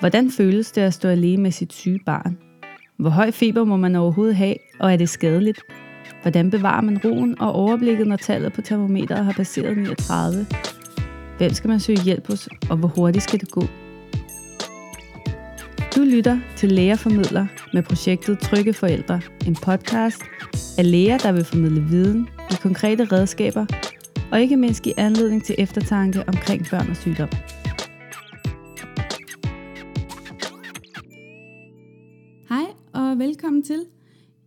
Hvordan føles det at stå alene med sit syge barn? Hvor høj feber må man overhovedet have, og er det skadeligt? Hvordan bevarer man roen og overblikket, når tallet på termometeret har passeret 39? Hvem skal man søge hjælp hos, og hvor hurtigt skal det gå? Du lytter til Lægerformidler med projektet Trygge Forældre, en podcast af læger, der vil formidle viden, i konkrete redskaber og ikke mindst give anledning til eftertanke omkring børn og sygdom. Velkommen til.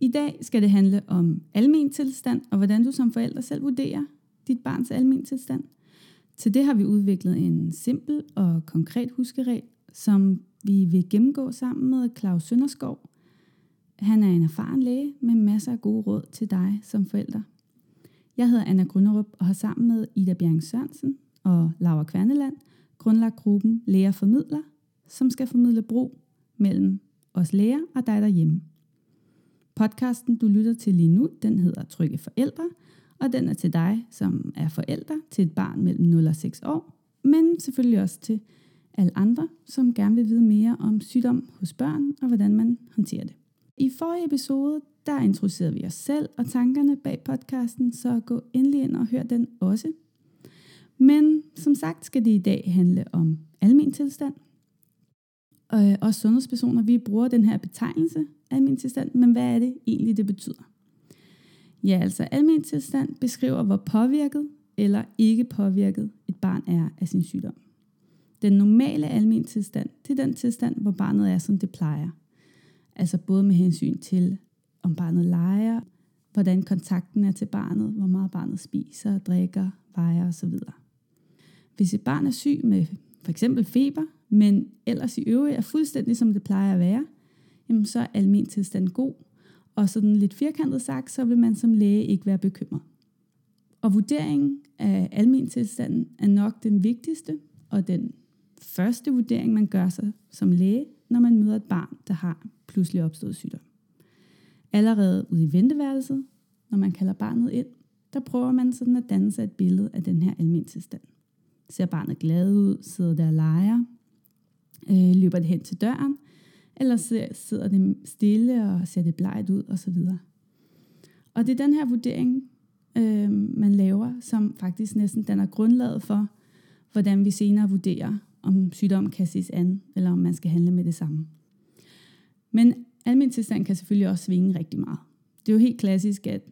I dag skal det handle om almen tilstand og hvordan du som forælder selv vurderer dit barns almen tilstand. Til det har vi udviklet en simpel og konkret huskeregel, som vi vil gennemgå sammen med Claus Sønderskov. Han er en erfaren læge med masser af gode råd til dig som forælder. Jeg hedder Anna Grønnerup og har sammen med Ida Bjerg Sørensen og Laura Kværneland grundlagt gruppen Læger Formidler, som skal formidle bro mellem os læger og dig derhjemme. Podcasten, du lytter til lige nu, den hedder Trygge Forældre, og den er til dig, som er forældre til et barn mellem 0 og 6 år, men selvfølgelig også til alle andre, som gerne vil vide mere om sygdom hos børn og hvordan man håndterer det. I forrige episode, der introducerede vi os selv og tankerne bag podcasten, så gå endelig ind og hør den også. Men som sagt skal det i dag handle om almen tilstand. Og øh, også sundhedspersoner, vi bruger den her betegnelse, almen tilstand, men hvad er det egentlig, det betyder? Ja, altså almen tilstand beskriver, hvor påvirket eller ikke påvirket et barn er af sin sygdom. Den normale almen tilstand, det er den tilstand, hvor barnet er, som det plejer. Altså både med hensyn til, om barnet leger, hvordan kontakten er til barnet, hvor meget barnet spiser, drikker, vejer osv. Hvis et barn er syg med for eksempel feber, men ellers i øvrigt er fuldstændig som det plejer at være, jamen så er almen tilstand god. Og sådan lidt firkantet sagt, så vil man som læge ikke være bekymret. Og vurderingen af almen tilstanden er nok den vigtigste og den første vurdering, man gør sig som læge, når man møder et barn, der har pludselig opstået sygdom. Allerede ude i venteværelset, når man kalder barnet ind, der prøver man sådan at danne sig et billede af den her almen tilstand. Ser barnet glad ud, sidder der og leger, øh, løber det hen til døren, eller sidder det stille og ser det bleget ud osv. Og det er den her vurdering, øh, man laver, som faktisk næsten danner grundlaget for, hvordan vi senere vurderer, om sygdommen kan ses an, eller om man skal handle med det samme. Men almindelig tilstand kan selvfølgelig også svinge rigtig meget. Det er jo helt klassisk, at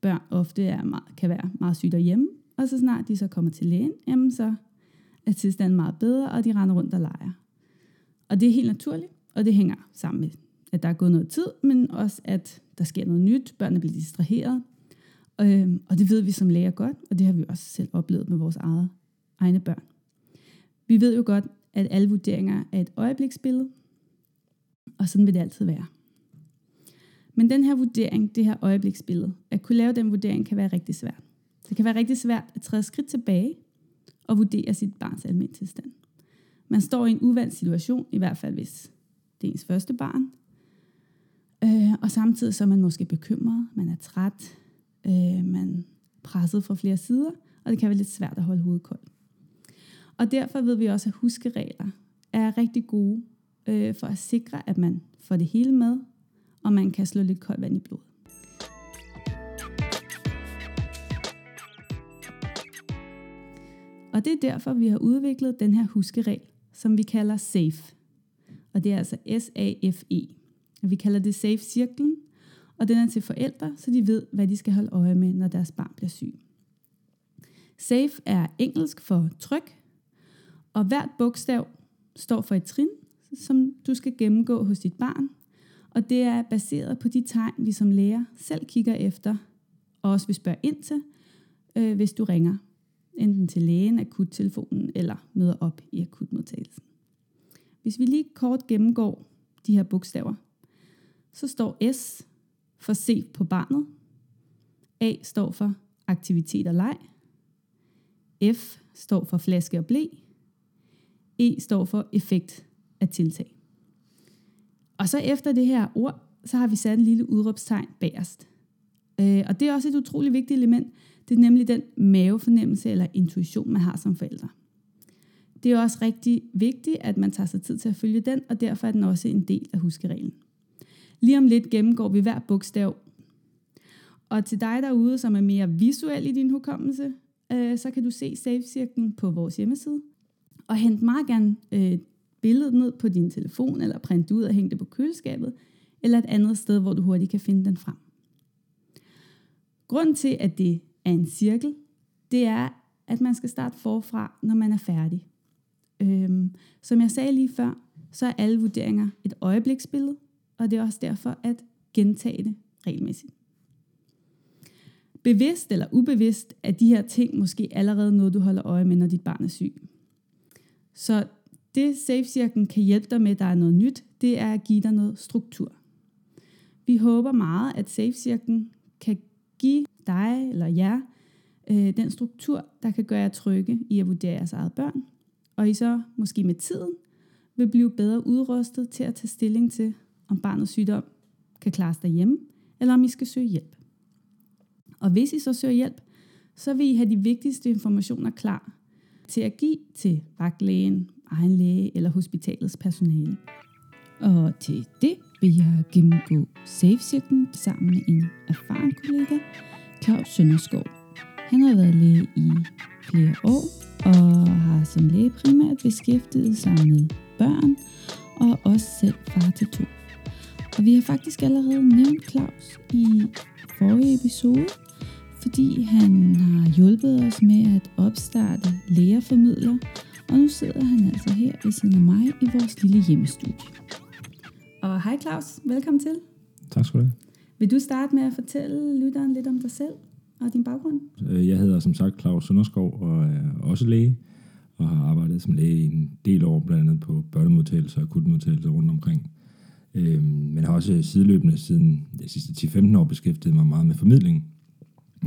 børn ofte er meget, kan være meget syge derhjemme, og så snart de så kommer til lægen, jamen så er tilstanden meget bedre, og de render rundt og leger. Og det er helt naturligt, og det hænger sammen med, at der er gået noget tid, men også at der sker noget nyt, børnene bliver distraheret. Øhm, og det ved vi som læger godt, og det har vi også selv oplevet med vores eget, egne børn. Vi ved jo godt, at alle vurderinger er et øjebliksbillede, og sådan vil det altid være. Men den her vurdering, det her øjebliksbillede, at kunne lave den vurdering kan være rigtig svært. Det kan være rigtig svært at træde skridt tilbage og vurdere sit barns almindelige tilstand. Man står i en uvandt situation, i hvert fald hvis det er ens første barn. Øh, og samtidig så er man måske bekymret, man er træt, øh, man er presset fra flere sider, og det kan være lidt svært at holde hovedet koldt. Og derfor ved vi også, at huskeregler er rigtig gode øh, for at sikre, at man får det hele med, og man kan slå lidt koldt vand i blodet. Og det er derfor, vi har udviklet den her huskeregel, som vi kalder SAFE. Og det er altså S-A-F-E. Og vi kalder det SAFE-cirklen, og den er til forældre, så de ved, hvad de skal holde øje med, når deres barn bliver syg. SAFE er engelsk for tryk, og hvert bogstav står for et trin, som du skal gennemgå hos dit barn. Og det er baseret på de tegn, vi som lærer selv kigger efter, og også vil spørge ind til, øh, hvis du ringer. Enten til lægen, akuttelefonen eller møder op i akutmodtagelsen. Hvis vi lige kort gennemgår de her bogstaver, så står S for se på barnet. A står for aktivitet og leg. F står for flaske og blæ. E står for effekt af tiltag. Og så efter det her ord, så har vi sat en lille udråbstegn bagerst. Øh, og det er også et utroligt vigtigt element. Det er nemlig den mavefornemmelse eller intuition, man har som forældre. Det er også rigtig vigtigt, at man tager sig tid til at følge den, og derfor er den også en del af huskereglen. Lige om lidt gennemgår vi hver bogstav. Og til dig derude, som er mere visuel i din hukommelse, øh, så kan du se Safe-cirklen på vores hjemmeside. Og hent meget gerne øh, billedet ned på din telefon, eller print ud og hænge det på køleskabet, eller et andet sted, hvor du hurtigt kan finde den frem. Grunden til, at det er en cirkel, det er, at man skal starte forfra, når man er færdig. Øhm, som jeg sagde lige før, så er alle vurderinger et øjebliksbillede, og det er også derfor at gentage det regelmæssigt. Bevidst eller ubevidst er de her ting måske allerede noget, du holder øje med, når dit barn er syg. Så det safe kan hjælpe dig med, der er noget nyt, det er at give dig noget struktur. Vi håber meget, at safe kan give dig eller jer øh, den struktur, der kan gøre jer trygge i at vurdere jeres eget børn, og I så måske med tiden vil blive bedre udrustet til at tage stilling til, om barnets sygdom kan klares derhjemme, eller om I skal søge hjælp. Og hvis I så søger hjælp, så vil I have de vigtigste informationer klar til at give til vagtlægen, egen læge eller hospitalets personale. Og til det vil jeg gennemgå safe sammen med en erfaren kollega, Claus Sønderskov. Han har været læge i flere år og har som læge primært beskæftiget sig med børn og også selv far til to. Og vi har faktisk allerede nævnt Claus i forrige episode, fordi han har hjulpet os med at opstarte lægerformidler, og nu sidder han altså her ved siden af mig i vores lille hjemmestudie. Og hej Claus, velkommen til. Tak skal du have. Vil du starte med at fortælle lytteren lidt om dig selv og din baggrund? Øh, jeg hedder som sagt Claus Sønderskov og er også læge, og har arbejdet som læge i en del år, blandt andet på børnemodtagelser og akutmodtagelser rundt omkring. Øhm, men har også sideløbende siden de sidste 10-15 år beskæftiget mig meget med formidling.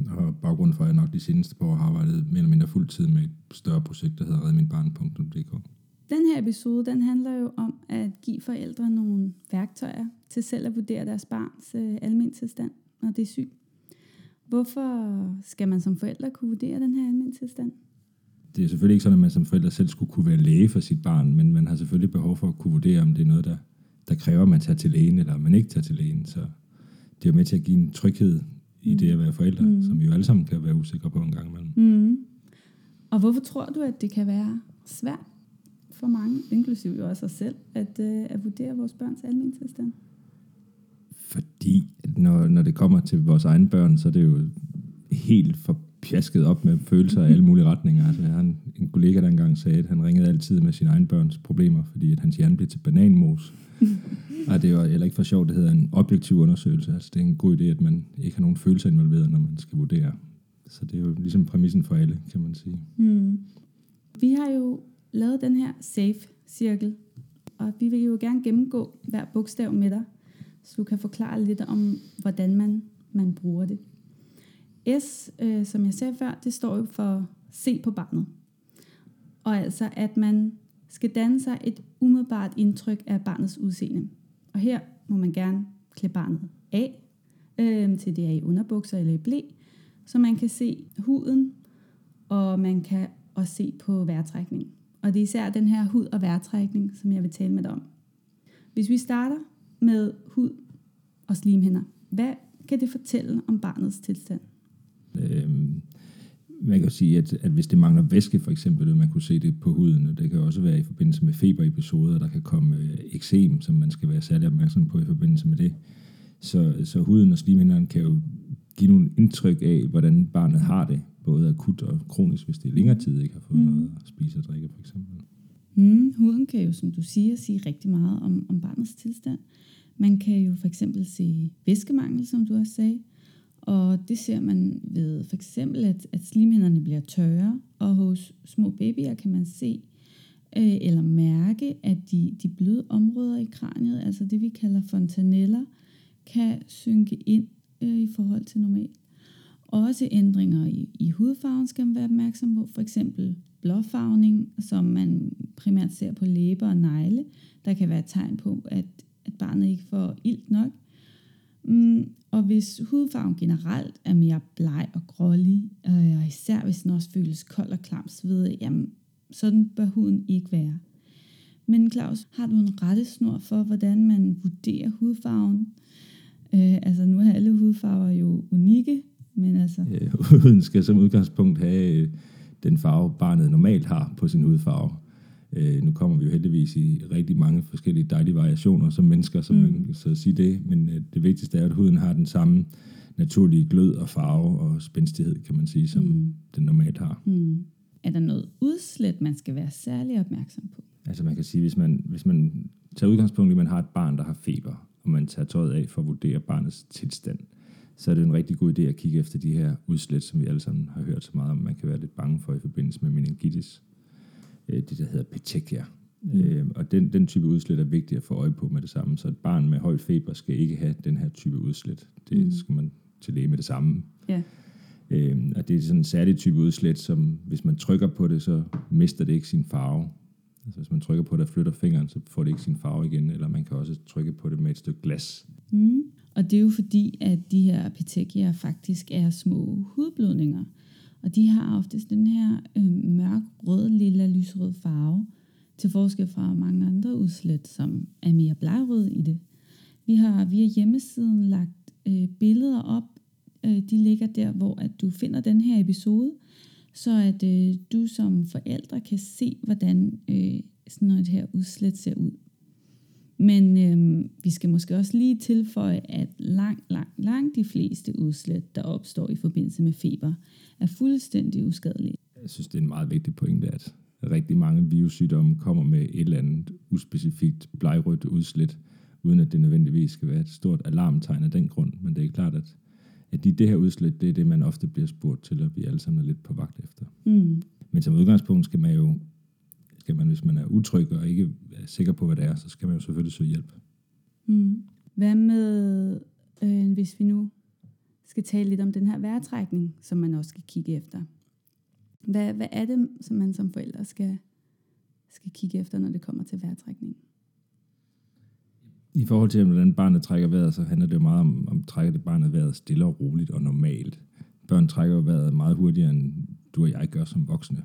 Og baggrunden for, at jeg nok de seneste par år har arbejdet mere eller mindre fuldtid med et større projekt, der hedder redminbarn.dk. Den her episode, den handler jo om at give forældre nogle værktøjer til selv at vurdere deres barns øh, almen tilstand, når det er syg. Hvorfor skal man som forældre kunne vurdere den her almen tilstand? Det er selvfølgelig ikke sådan, at man som forældre selv skulle kunne være læge for sit barn, men man har selvfølgelig behov for at kunne vurdere, om det er noget, der, der kræver, at man tager til lægen, eller man ikke tager til lægen. Så det er jo med til at give en tryghed i mm. det at være forældre, mm. som vi jo alle sammen kan være usikre på en gang imellem. Mm. Og hvorfor tror du, at det kan være svært for mange, inklusive jo også os selv, at, øh, at vurdere vores børns almindelige tilstand? Fordi når, når det kommer til vores egne børn, så er det jo helt for pjasket op med følelser af alle mulige retninger. Altså, jeg har en, en kollega, der engang sagde, at han ringede altid med sine egne børns problemer, fordi at hans hjerne blev til bananmos. Og det er jo heller ikke for sjovt, det hedder en objektiv undersøgelse. Altså, det er en god idé, at man ikke har nogen følelser involveret, når man skal vurdere. Så det er jo ligesom præmissen for alle, kan man sige. Mm. Vi har jo lavet den her safe-cirkel, og vi vil jo gerne gennemgå hver bogstav med dig, så du kan forklare lidt om, hvordan man, man bruger det. S, øh, som jeg sagde før, det står jo for se på barnet. Og altså, at man skal danne sig et umiddelbart indtryk af barnets udseende. Og her må man gerne klæde barnet af, øh, til det er i underbukser eller i blæ, så man kan se huden, og man kan også se på vejrtrækningen. Og det er især den her hud- og vejrtrækning, som jeg vil tale med dig om. Hvis vi starter med hud og slimhinder, hvad kan det fortælle om barnets tilstand? Øhm, man kan sige, at, at hvis det mangler væske for eksempel, vil man kunne se det på huden, og det kan også være i forbindelse med feberepisoder, der kan komme øh, eksem, som man skal være særlig opmærksom på i forbindelse med det. Så, så huden og slimhinderne kan jo give nogle indtryk af, hvordan barnet har det, både akut og kronisk, hvis det i længere tid ikke har fået mm. noget at spise og drikke, for eksempel. Mm, huden kan jo, som du siger, sige rigtig meget om, om barnets tilstand. Man kan jo for eksempel se væskemangel, som du også sagde, og det ser man ved for eksempel, at, at slimhinderne bliver tørre, og hos små babyer kan man se øh, eller mærke, at de, de bløde områder i kraniet, altså det vi kalder fontaneller, kan synke ind øh, i forhold til normalt. Også ændringer i, i hudfarven skal man være opmærksom på, for eksempel blåfarvning, som man primært ser på læber og negle. Der kan være tegn på, at, at barnet ikke får ilt nok. Mm, og hvis hudfarven generelt er mere bleg og grålig, øh, og især hvis den også føles kold og klam, så ved jeg, jamen, Sådan bør huden ikke være. Men Claus, har du en rettesnor for, hvordan man vurderer hudfarven? Øh, altså nu er alle hudfarver jo unikke, men altså... Øh, huden skal som udgangspunkt have øh, den farve, barnet normalt har på sin hudfarve. Øh, nu kommer vi jo heldigvis i rigtig mange forskellige dejlige variationer som mennesker, så mm. man så sige det, men øh, det vigtigste er, at huden har den samme naturlige glød og farve og spændstighed, kan man sige, som mm. den normalt har. Mm. Er der noget udslæt, man skal være særlig opmærksom på? Altså man kan sige, hvis man, hvis man tager udgangspunkt i, at man har et barn, der har feber, og man tager tøjet af for at vurdere barnets tilstand, så er det en rigtig god idé at kigge efter de her udslæt, som vi alle sammen har hørt så meget om, man kan være lidt bange for i forbindelse med meningitis. Øh, det, der hedder petechia. Mm. Øh, og den, den type udslæt er vigtigt at få øje på med det samme. Så et barn med høj feber skal ikke have den her type udslæt. Det mm. skal man til læge med det samme. Ja. Øh, og det er sådan en særlig type udslæt, som hvis man trykker på det, så mister det ikke sin farve. Altså hvis man trykker på det og flytter fingeren, så får det ikke sin farve igen, eller man kan også trykke på det med et stykke glas. Mm. Og det er jo fordi, at de her petekier faktisk er små hudblødninger. Og de har oftest den her øh, mørk, rød, lilla, lysrød farve, til forskel fra mange andre udslæt, som er mere blegrød i det. Vi har via hjemmesiden lagt øh, billeder op. Øh, de ligger der, hvor at du finder den her episode, så at øh, du som forældre kan se, hvordan øh, sådan noget her udslæt ser ud. Men øh, vi skal måske også lige tilføje, at langt, langt, langt de fleste udslæt, der opstår i forbindelse med feber, er fuldstændig uskadelige. Jeg synes, det er en meget vigtig pointe, at rigtig mange virussygdomme kommer med et eller andet uspecifikt blegrødt udslæt, uden at det nødvendigvis skal være et stort alarmtegn af den grund. Men det er klart, at, at de, det her udslæt, det er det, man ofte bliver spurgt til, og vi alle sammen er lidt på vagt efter. Mm. Men som udgangspunkt skal man jo, skal man, hvis man er utryg og ikke er sikker på, hvad det er, så skal man jo selvfølgelig søge hjælp. Mm. Hvad med, øh, hvis vi nu skal tale lidt om den her vejrtrækning, som man også skal kigge efter? Hvad, hvad er det, som man som forældre skal, skal kigge efter, når det kommer til vejrtrækning? I forhold til, hvordan barnet trækker vejret, så handler det jo meget om, om trækker det barnet vejret stille og roligt og normalt. Børn trækker vejret meget hurtigere, end du og jeg gør som voksne.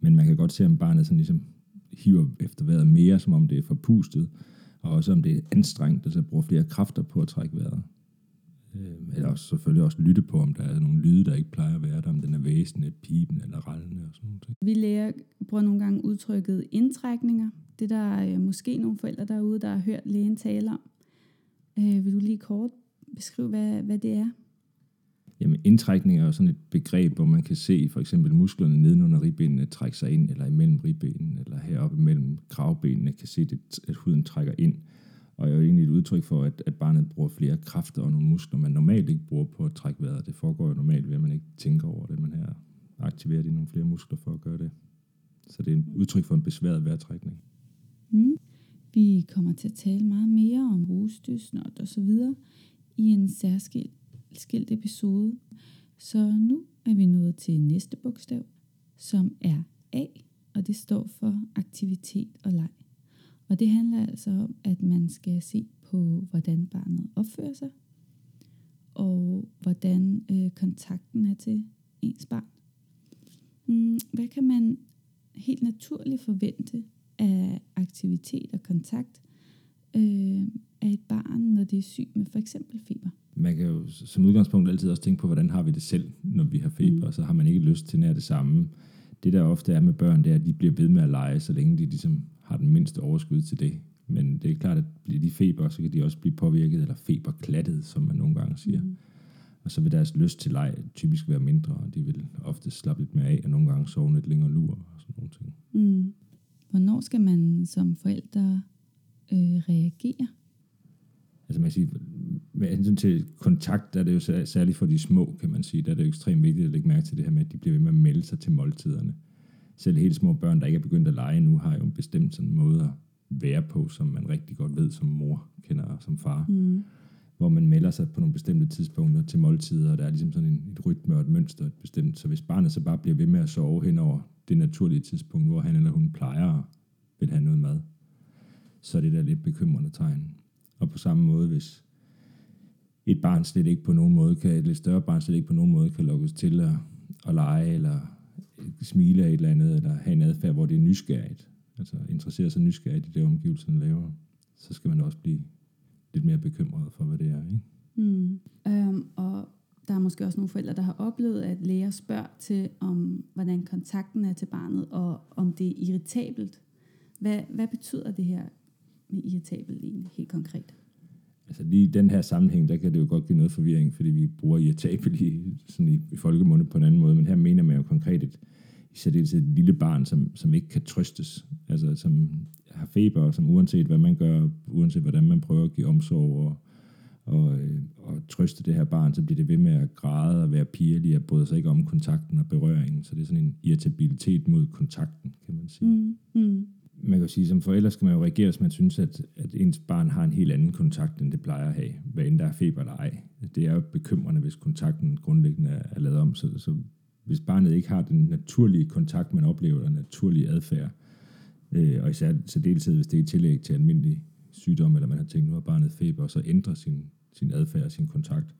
Men man kan godt se, om barnet sådan ligesom hiver efter vejret mere, som om det er forpustet, og også om det er anstrengt, altså bruger flere kræfter på at trække vejret. Øh, eller også, selvfølgelig også lytte på, om der er nogle lyde, der ikke plejer at være der, om den er væsende, pipen eller rallende og sådan noget. Vi lærer, bruger nogle gange udtrykket indtrækninger. Det der er måske nogle forældre derude, der har hørt lægen tale om. Øh, vil du lige kort beskrive, hvad, hvad det er? Jamen indtrækning er jo sådan et begreb, hvor man kan se for eksempel musklerne nedenunder ribbenene trække sig ind, eller imellem ribbenene, eller heroppe mellem kravbenene, kan se, at huden trækker ind. Og er jo egentlig et udtryk for, at, at barnet bruger flere kræfter og nogle muskler, man normalt ikke bruger på at trække vejret. Det foregår jo normalt ved, at man ikke tænker over det, man her aktiverer de nogle flere muskler for at gøre det. Så det er et udtryk for en besværet vejrtrækning. Mm. Vi kommer til at tale meget mere om rustesnot og så videre i en særskilt adskilt episode. Så nu er vi nået til næste bogstav, som er A, og det står for aktivitet og leg. Og det handler altså om, at man skal se på, hvordan barnet opfører sig, og hvordan øh, kontakten er til ens barn. Hmm, hvad kan man helt naturligt forvente af aktivitet og kontakt øh, af et barn, når det er syg med for eksempel feber? Man kan jo som udgangspunkt altid også tænke på, hvordan har vi det selv, når vi har feber, mm. og så har man ikke lyst til nær det samme. Det der ofte er med børn, det er, at de bliver ved med at lege, så længe de ligesom har den mindste overskud til det. Men det er klart, at bliver de feber, så kan de også blive påvirket, eller feberklattet, som man nogle gange siger. Mm. Og så vil deres lyst til leg typisk være mindre, og de vil ofte slappe lidt mere af, og nogle gange sove lidt længere lur og sådan nogle ting. Mm. Hvornår skal man som forældre øh, reagere? Altså man siger, med hensyn til kontakt, der er det jo særligt for de små, kan man sige, der er det jo ekstremt vigtigt at lægge mærke til det her med, at de bliver ved med at melde sig til måltiderne selv helt små børn, der ikke er begyndt at lege nu, har jo en bestemt sådan måde at være på, som man rigtig godt ved som mor kender som far. Mm. Hvor man melder sig på nogle bestemte tidspunkter til måltider, og der er ligesom sådan en, et rytme og et mønster et bestemt. Så hvis barnet så bare bliver ved med at sove hen over det naturlige tidspunkt, hvor han eller hun plejer vil have noget mad, så er det der lidt bekymrende tegn. Og på samme måde, hvis et barn slet ikke på nogen måde kan, et lidt større barn slet ikke på nogen måde kan lukkes til at, at lege, eller smile af et eller andet, eller have en adfærd, hvor det er nysgerrigt. Altså interessere sig nysgerrigt i det, omgivelserne laver. Så skal man også blive lidt mere bekymret for, hvad det er. Ikke? Mm. Øhm, og der er måske også nogle forældre, der har oplevet, at læger spørger til, om hvordan kontakten er til barnet, og om det er irritabelt. Hvad, hvad betyder det her med irritabelt egentlig helt konkret? Altså lige i den her sammenhæng, der kan det jo godt give noget forvirring, fordi vi bruger irritabelt i, sådan i, i folkemunde på en anden måde, men her mener man jo konkret et, i særdeleshed et lille barn, som, som ikke kan trøstes, altså som har feber, og som uanset hvad man gør, uanset hvordan man prøver at give omsorg og, og, øh, og trøste det her barn, så bliver det ved med at græde og være pigerlig og bryder sig ikke om kontakten og berøringen. Så det er sådan en irritabilitet mod kontakten, kan man sige. Mm, mm. Man kan sige, som forældre skal man jo reagere, hvis man synes, at, at ens barn har en helt anden kontakt, end det plejer at have, hvad end der er feber eller ej. Det er jo bekymrende, hvis kontakten grundlæggende er, er lavet om. Så, så hvis barnet ikke har den naturlige kontakt, man oplever, den naturlige adfærd, øh, og især så deltid, hvis det er i tillæg til almindelig sygdom, eller man har tænkt, nu har barnet feber, og så ændrer sin, sin adfærd og sin kontakt,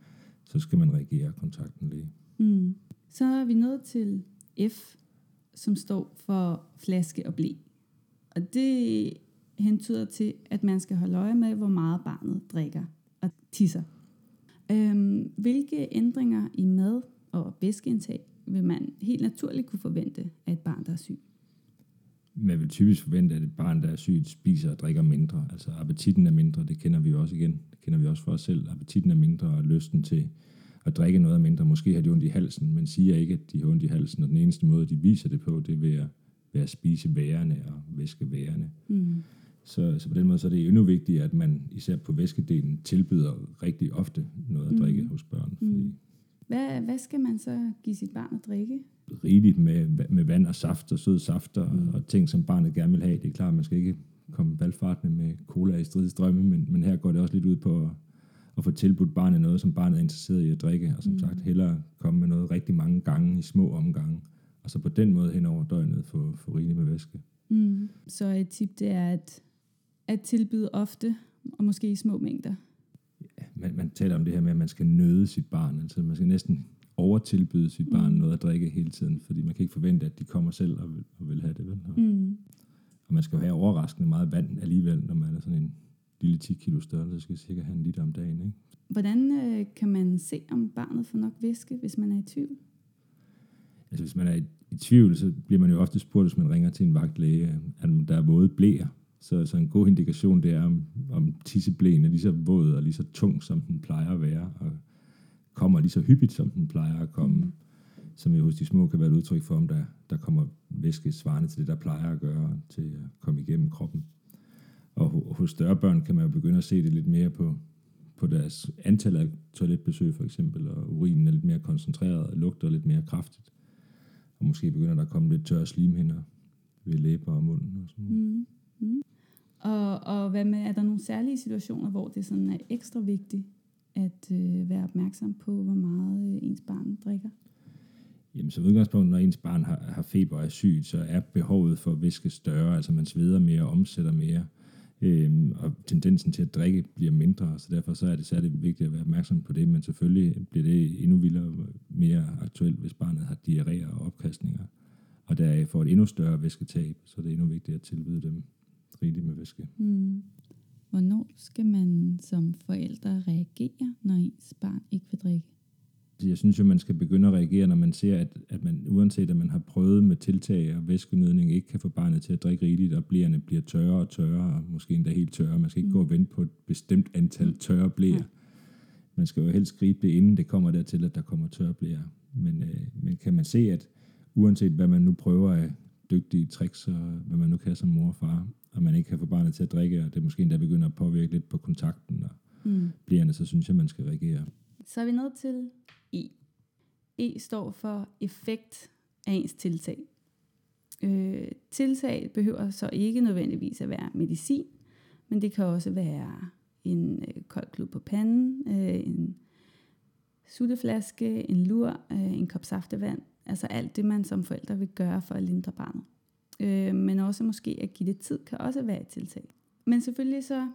så skal man reagere kontakten lige. Mm. Så er vi nået til F, som står for flaske og blæ. Og det hentyder til, at man skal holde øje med, hvor meget barnet drikker og tisser. Øhm, hvilke ændringer i mad og væskeindtag vil man helt naturligt kunne forvente af et barn, der er syg? man vil typisk forvente, at et barn, der er sygt, spiser og drikker mindre. Altså appetitten er mindre, det kender vi jo også igen. Det kender vi også for os selv. Appetitten er mindre, og lysten til at drikke noget er mindre. Måske har de ondt i halsen, men siger ikke, at de har ondt i halsen. Og den eneste måde, de viser det på, det er ved at, ved at spise værende og væske værende. Mm. Så, så på den måde så er det endnu vigtigt, at man især på væskedelen tilbyder rigtig ofte noget at drikke mm. hos børn. Fordi mm. hvad, hvad skal man så give sit barn at drikke? rigeligt med, med vand og saft og søde safter mm. og ting, som barnet gerne vil have. Det er klart, man skal ikke komme valgfartende med cola i stridsstrømme, men, men her går det også lidt ud på at, at få tilbudt barnet noget, som barnet er interesseret i at drikke, og som mm. sagt hellere komme med noget rigtig mange gange i små omgange, og så på den måde hen over døgnet få, få rigeligt med væske. Mm. Så et tip det er at, at tilbyde ofte, og måske i små mængder. Ja, man, man taler om det her med, at man skal nøde sit barn, altså man skal næsten overtilbyde sit barn mm. noget at drikke hele tiden, fordi man kan ikke forvente, at de kommer selv og vil, og vil have det. Vel? Og, mm. og man skal jo have overraskende meget vand alligevel, når man er sådan en lille 10 kilo størrelse, så skal sikkert have en liter om dagen. Ikke? Hvordan øh, kan man se, om barnet får nok væske, hvis man er i tvivl? Altså hvis man er i, i tvivl, så bliver man jo ofte spurgt, hvis man ringer til en vagtlæge, at der er våde blæer. Så, så en god indikation, det er, om, om tisseblæen er lige så våd og lige så tung, som den plejer at være. Og kommer lige så hyppigt, som den plejer at komme, som jo hos de små kan være et udtryk for, om der, der kommer væske svarende til det, der plejer at gøre, til at komme igennem kroppen. Og hos større børn kan man jo begynde at se det lidt mere på, på deres antal af toiletbesøg for eksempel, og urinen er lidt mere koncentreret, og lugter lidt mere kraftigt. Og måske begynder der at komme lidt tørre slimhinder ved læber og munden og sådan mm. Mm. Og, og hvad med, er der nogle særlige situationer, hvor det sådan er ekstra vigtigt at øh, være opmærksom på, hvor meget øh, ens barn drikker? Jamen, som udgangspunkt, når ens barn har, har feber og er syg, så er behovet for væske større, altså man sveder mere og omsætter mere, øhm, og tendensen til at drikke bliver mindre, så derfor så er det særligt vigtigt at være opmærksom på det, men selvfølgelig bliver det endnu vildere mere aktuelt, hvis barnet har diarré og opkastninger, og der får et endnu større væsketab, så det er endnu vigtigt at tilbyde dem rigeligt med væske. Mm. Hvornår skal man som forældre reagere, når ens barn ikke vil drikke? Jeg synes jo, man skal begynde at reagere, når man ser, at, at man uanset at man har prøvet med tiltag og væskenødning, ikke kan få barnet til at drikke rigeligt, og blæerne bliver tørre og tørre, og måske endda helt tørre. Man skal ikke mm. gå og vente på et bestemt antal mm. tørre blæer. Ja. Man skal jo helst gribe det, inden det kommer dertil, at der kommer tørre blæer. Men, øh, men kan man se, at uanset hvad man nu prøver af dygtige tricks, og hvad man nu kan som mor og far, og man ikke kan få barnet til at drikke, og det måske endda begynder at påvirke lidt på kontakten og mm. blærende, så synes jeg, man skal reagere. Så er vi nået til E. Står for effekt af ens tiltag. Øh, tiltag behøver så ikke nødvendigvis at være medicin, men det kan også være en øh, kold klud på panden, øh, en sutteflaske, en lur, øh, en kop saftevand. Altså alt det, man som forældre vil gøre for at lindre barnet. Øh, men også måske at give det tid, kan også være et tiltag. Men selvfølgelig så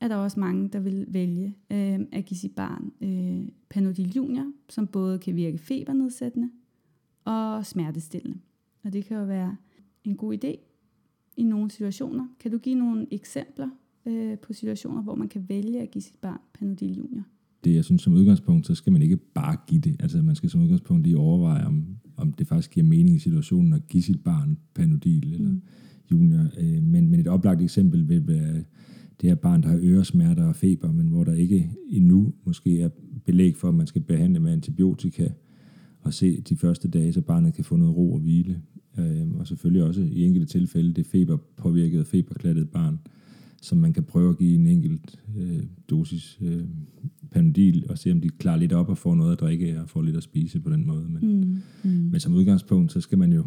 er der også mange, der vil vælge øh, at give sit barn øh, Panodil Junior, som både kan virke febernedsættende og smertestillende. Og det kan jo være en god idé i nogle situationer. Kan du give nogle eksempler øh, på situationer, hvor man kan vælge at give sit barn Panodil Junior? Det, jeg synes som udgangspunkt, så skal man ikke bare give det. Altså man skal som udgangspunkt lige overveje, om, om det faktisk giver mening i situationen at give sit barn Panodil eller mm. Junior. Øh, men, men et oplagt eksempel vil være det her barn, der har øresmerter og feber, men hvor der ikke endnu måske er belæg for, at man skal behandle med antibiotika, og se de første dage, så barnet kan få noget ro og hvile. Øh, og selvfølgelig også i enkelte tilfælde det feberpåvirkede, feberklattet barn, som man kan prøve at give en enkelt øh, dosis øh, panodil, og se om de klarer lidt op og får noget at drikke og får lidt at spise på den måde. Men, mm, mm. men som udgangspunkt, så skal man jo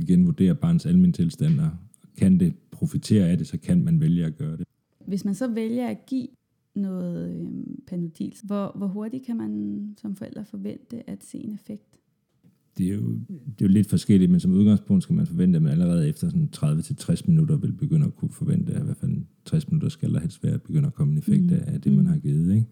igen vurdere barns almindelige tilstand, og kan det profitere af det, så kan man vælge at gøre det. Hvis man så vælger at give noget øh, panodil, hvor, hvor hurtigt kan man som forældre forvente at se en effekt? Det er, jo, det er jo lidt forskelligt, men som udgangspunkt skal man forvente, at man allerede efter sådan 30-60 minutter vil begynde at kunne forvente, at i hvert fald 60 minutter skal der helst være at begynde at komme en effekt mm. af det, man mm. har givet. Ikke?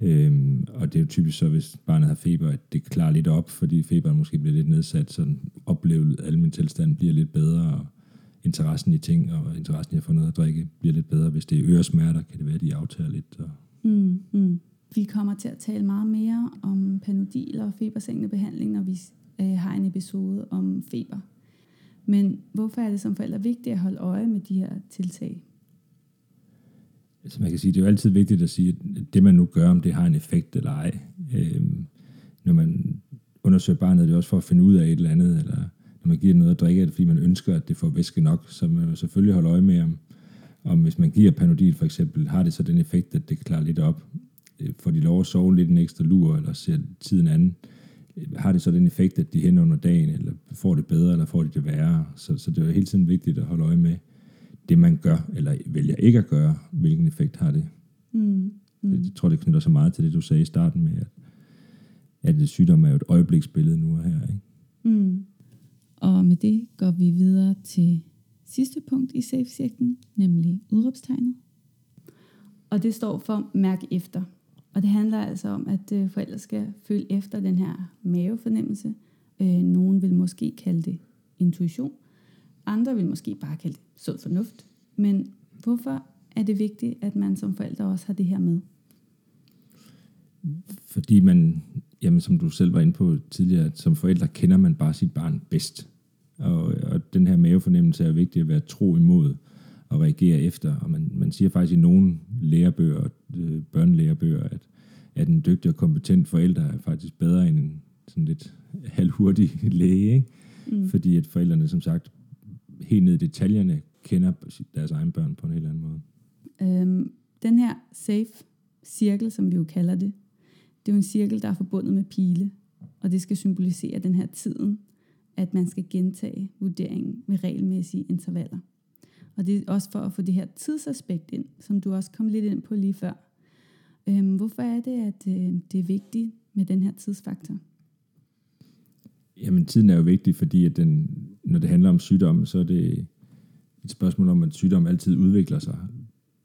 Øhm, og det er jo typisk så, hvis barnet har feber, at det klarer lidt op, fordi feberen måske bliver lidt nedsat, så oplevet almindelig tilstand bliver lidt bedre, og interessen i ting og interessen i at få noget at drikke bliver lidt bedre. Hvis det er øresmerter, kan det være, at de aftager lidt. Og... Mm, mm. Vi kommer til at tale meget mere om panodil og febersænkende behandling, når vi øh, har en episode om feber. Men hvorfor er det som forældre vigtigt at holde øje med de her tiltag? Altså man kan sige, det er jo altid vigtigt at sige, at det man nu gør, om det har en effekt eller ej. Øh, når man undersøger barnet, det er også for at finde ud af et eller andet, eller når man giver noget at drikke, er det fordi man ønsker, at det får væske nok, så man vil selvfølgelig holde øje med, om, om hvis man giver Panodil for eksempel, har det så den effekt, at det klarer lidt op? Øh, får de lov at sove lidt en ekstra lur, eller ser tiden anden? Øh, har det så den effekt, at de hen under dagen, eller får det bedre, eller får de det værre? Så, så det er jo hele tiden vigtigt at holde øje med det, man gør, eller vælger ikke at gøre, hvilken effekt har det. Mm. Mm. Jeg tror, det knytter så meget til det, du sagde i starten med, at, at det sygdom er jo et øjebliksbillede nu og her. Ikke? Med det går vi videre til sidste punkt i safe-cirklen, nemlig udråbstegnet. Og det står for mærk efter. Og det handler altså om, at øh, forældre skal følge efter den her mavefornemmelse. Øh, nogen vil måske kalde det intuition. Andre vil måske bare kalde det sund fornuft. Men hvorfor er det vigtigt, at man som forældre også har det her med? Fordi man, jamen som du selv var inde på tidligere, at som forældre kender man bare sit barn bedst. Og, og den her mavefornemmelse er vigtig at være tro imod og reagere efter. Og man, man siger faktisk i nogle lærebøger, øh, børnelærebøger, at, at en dygtig og kompetent forælder er faktisk bedre end en sådan lidt halvhurtig læge. Ikke? Mm. Fordi at forældrene, som sagt, helt ned i detaljerne, kender deres egen børn på en helt anden måde. Øhm, den her safe cirkel, som vi jo kalder det, det er jo en cirkel, der er forbundet med pile, og det skal symbolisere den her tiden, at man skal gentage vurderingen med regelmæssige intervaller. Og det er også for at få det her tidsaspekt ind, som du også kom lidt ind på lige før. Øhm, hvorfor er det, at øh, det er vigtigt med den her tidsfaktor? Jamen, tiden er jo vigtig, fordi at den, når det handler om sygdom, så er det et spørgsmål om, at sygdom altid udvikler sig.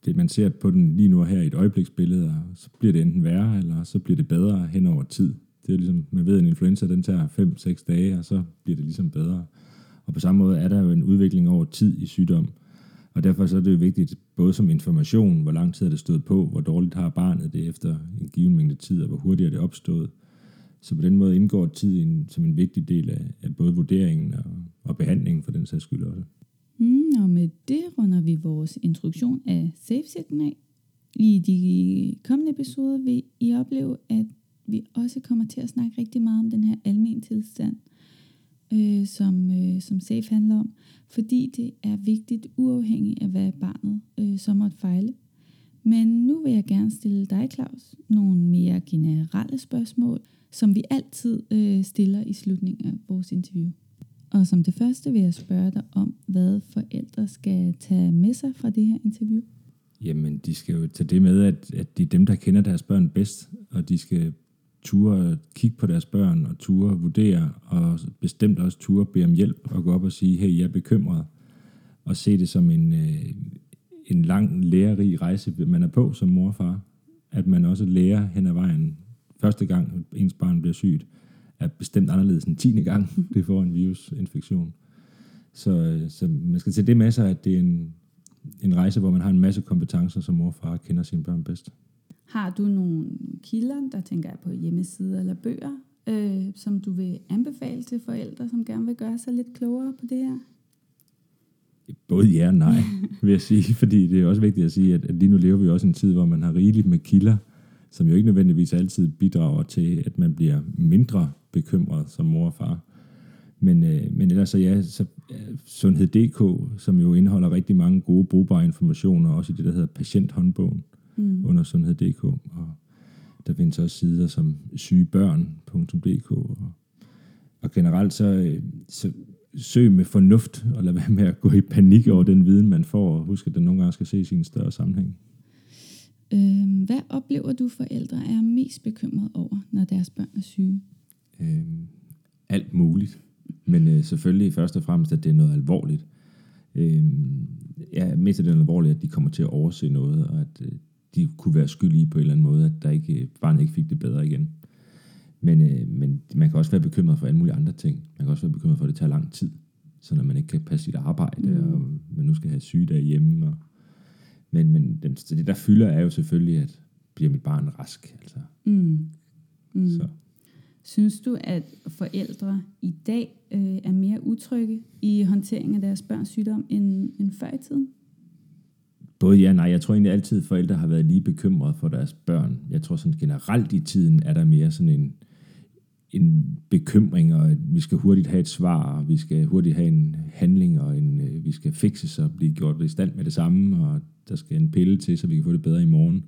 Det, man ser på den lige nu her i et øjebliksbillede, så bliver det enten værre, eller så bliver det bedre hen over tid. Det er ligesom, man ved, at en influenza, den tager 5-6 dage, og så bliver det ligesom bedre. Og på samme måde er der jo en udvikling over tid i sygdom. Og derfor så er det jo vigtigt, både som information, hvor lang tid er det stået på, hvor dårligt har barnet det efter en given mængde tid, og hvor hurtigt er det opstået. Så på den måde indgår tid en, som en vigtig del af, af både vurderingen og, og behandlingen for den sags skyld også. Mm, og med det runder vi vores introduktion af safe af. I de kommende episoder vil I opleve, at vi også kommer til at snakke rigtig meget om den her almen tilstand, øh, som, øh, som SAFE handler om, fordi det er vigtigt uafhængigt af, hvad barnet øh, så måtte fejle. Men nu vil jeg gerne stille dig, Claus, nogle mere generelle spørgsmål, som vi altid øh, stiller i slutningen af vores interview. Og som det første vil jeg spørge dig om, hvad forældre skal tage med sig fra det her interview. Jamen, de skal jo tage det med, at, at det er dem, der kender deres børn bedst, og de skal ture kigge på deres børn og ture vurdere, og bestemt også ture bede om hjælp og gå op og sige, hey, jeg er bekymret, og se det som en, øh, en lang, lærerig rejse, man er på som mor og far. At man også lærer hen ad vejen. Første gang ens barn bliver sygt, er bestemt anderledes end tiende gang, det får en virusinfektion. Så, øh, så man skal tage det med sig, at det er en, en rejse, hvor man har en masse kompetencer, som mor og far kender sine børn bedst. Har du nogle kilder, der tænker jeg på hjemmesider eller bøger, øh, som du vil anbefale til forældre, som gerne vil gøre sig lidt klogere på det her? Både ja og nej, vil jeg sige, fordi det er også vigtigt at sige, at, lige nu lever vi også en tid, hvor man har rigeligt med kilder, som jo ikke nødvendigvis altid bidrager til, at man bliver mindre bekymret som mor og far. Men, øh, men ellers så ja, så øh, Sundhed.dk, som jo indeholder rigtig mange gode, brugbare informationer, også i det, der hedder patienthåndbogen mm. under Sundhed.dk. Og der findes også sider som sygebørn.dk. Og, og generelt så, øh, så søg med fornuft, og lad være med at gå i panik over den viden, man får, og husk, at den nogle gange skal ses i en større sammenhæng. Øhm, hvad oplever du forældre er mest bekymret over, når deres børn er syge? Øhm, alt muligt. Men øh, selvfølgelig først og fremmest, at det er noget alvorligt. Øhm, ja, mest af det er alvorligt, at de kommer til at overse noget, og at øh, de kunne være skyldige på en eller anden måde, at der ikke, barnet ikke fik det bedre igen. Men, øh, men man kan også være bekymret for alle mulige andre ting. Man kan også være bekymret for, at det tager lang tid, så når man ikke kan passe sit arbejde, mm. og man nu skal have sygedag hjemme. Og, men men den, det, der fylder, er jo selvfølgelig, at bliver mit barn rask. Altså. Mm. Mm. Så. Synes du, at forældre i dag øh, er mere utrygge i håndteringen af deres børns sygdom end, end før i tiden? Både ja og nej. Jeg tror egentlig altid, at forældre har været lige bekymrede for deres børn. Jeg tror sådan generelt i tiden er der mere sådan en, en bekymring, og vi skal hurtigt have et svar, og vi skal hurtigt have en handling, og en, øh, vi skal fikses og blive gjort i stand med det samme, og der skal en pille til, så vi kan få det bedre i morgen.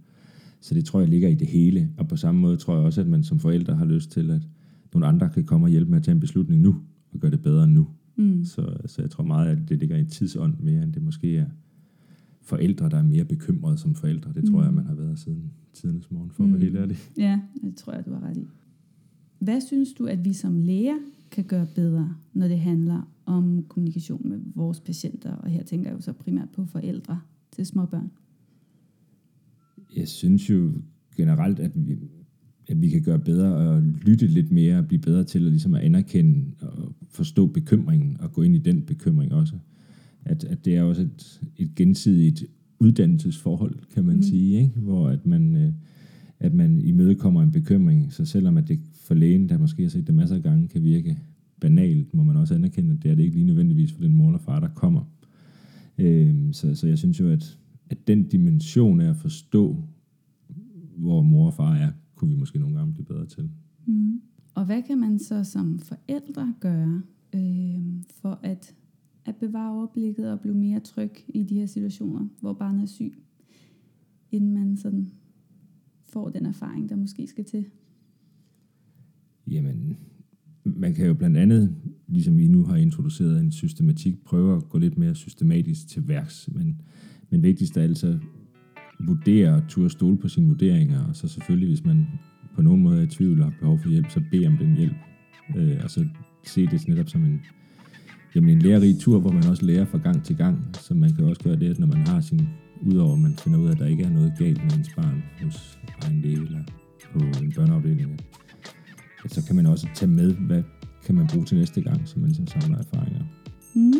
Så det tror jeg ligger i det hele. Og på samme måde tror jeg også, at man som forældre har lyst til, at nogle andre kan komme og hjælpe med at tage en beslutning nu, og gøre det bedre nu. Mm. Så, så jeg tror meget, at det ligger i tidsånd mere, end det måske er forældre, der er mere bekymrede som forældre. Det tror mm. jeg, man har været siden tidens morgen, for mm. at være mm. helt ærlig. Ja, det tror jeg, du har ret i. Hvad synes du, at vi som læger kan gøre bedre, når det handler om kommunikation med vores patienter? Og her tænker jeg jo så primært på forældre til små børn. Jeg synes jo generelt, at vi, at vi kan gøre bedre og lytte lidt mere og blive bedre til at, ligesom at anerkende og forstå bekymringen og gå ind i den bekymring også. At, at det er også et, et gensidigt uddannelsesforhold, kan man mm. sige, ikke? hvor at man, øh, at man imødekommer en bekymring, så selvom at det for lægen, der måske har set det masser af gange, kan virke banalt, må man også anerkende, at det er det ikke lige nødvendigvis for den mor eller far, der kommer. Øh, så, så jeg synes jo, at, at den dimension af at forstå, hvor mor og far er, kunne vi måske nogle gange blive bedre til. Mm. Og hvad kan man så som forældre gøre øh, for at, at bevare overblikket og blive mere tryg i de her situationer, hvor barnet er syg, inden man sådan får den erfaring, der måske skal til? Jamen, man kan jo blandt andet, ligesom vi nu har introduceret en systematik, prøve at gå lidt mere systematisk til værks. Men, men vigtigst af alt så vurdere og turde stole på sine vurderinger, og så selvfølgelig, hvis man på nogen måde er i tvivl og har behov for hjælp, så bed om den hjælp. Øh, og så se det netop som en, jamen en lærerig tur, hvor man også lærer fra gang til gang. Så man kan også gøre det, at når man har sin, udover at man finder ud af, at der ikke er noget galt med ens barn hos egen læge eller på en børneafdeling, at så kan man også tage med, hvad kan man bruge til næste gang, så man ligesom samler erfaringer. Mm.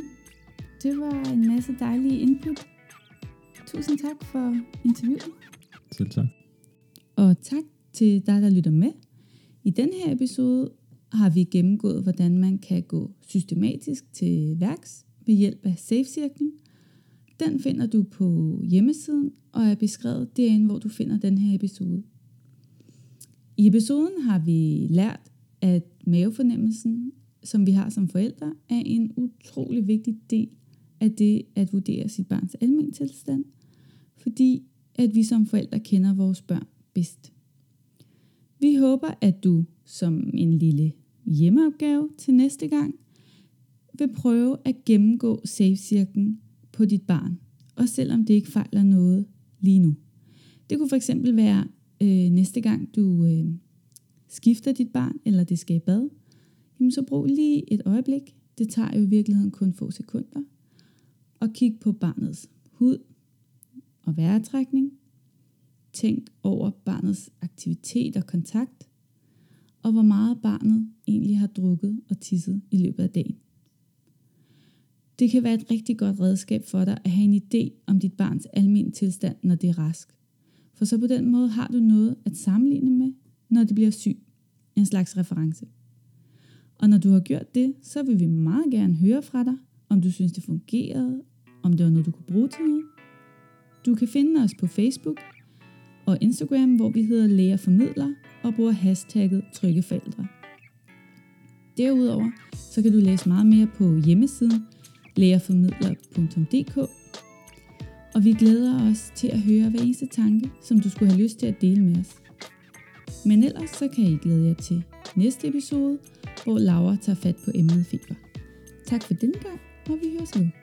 Det var en masse dejlige input. Tusind tak for interviewet. Selv tak. Og tak til dig, der lytter med. I den her episode har vi gennemgået, hvordan man kan gå systematisk til værks ved hjælp af SAFE-cirklen. Den finder du på hjemmesiden og er beskrevet derinde, hvor du finder den her episode. I episoden har vi lært, at mavefornemmelsen, som vi har som forældre, er en utrolig vigtig del af det at vurdere sit barns almindelige tilstand, fordi at vi som forældre kender vores børn bedst. Vi håber, at du som en lille hjemmeopgave til næste gang vil prøve at gennemgå safe-cirklen på dit barn, og selvom det ikke fejler noget lige nu. Det kunne for eksempel være øh, næste gang du øh, skifter dit barn, eller det skal i bad, jamen så brug lige et øjeblik. Det tager jo i virkeligheden kun få sekunder. Og kig på barnets hud og vejrtrækning. Tænk over barnets aktivitet og kontakt, og hvor meget barnet egentlig har drukket og tisset i løbet af dagen. Det kan være et rigtig godt redskab for dig at have en idé om dit barns almindelige tilstand, når det er rask. For så på den måde har du noget at sammenligne med, når det bliver syg. En slags reference. Og når du har gjort det, så vil vi meget gerne høre fra dig, om du synes det fungerede, om det var noget, du kunne bruge til noget. Du kan finde os på Facebook og Instagram, hvor vi hedder Læger Formidler og bruger hashtagget Trygge Forældre. Derudover så kan du læse meget mere på hjemmesiden lægerformidler.dk og vi glæder os til at høre hver eneste tanke, som du skulle have lyst til at dele med os. Men ellers så kan I glæde jer til næste episode, hvor Laura tager fat på emnet feber. Tak for denne gang, og vi høres ved.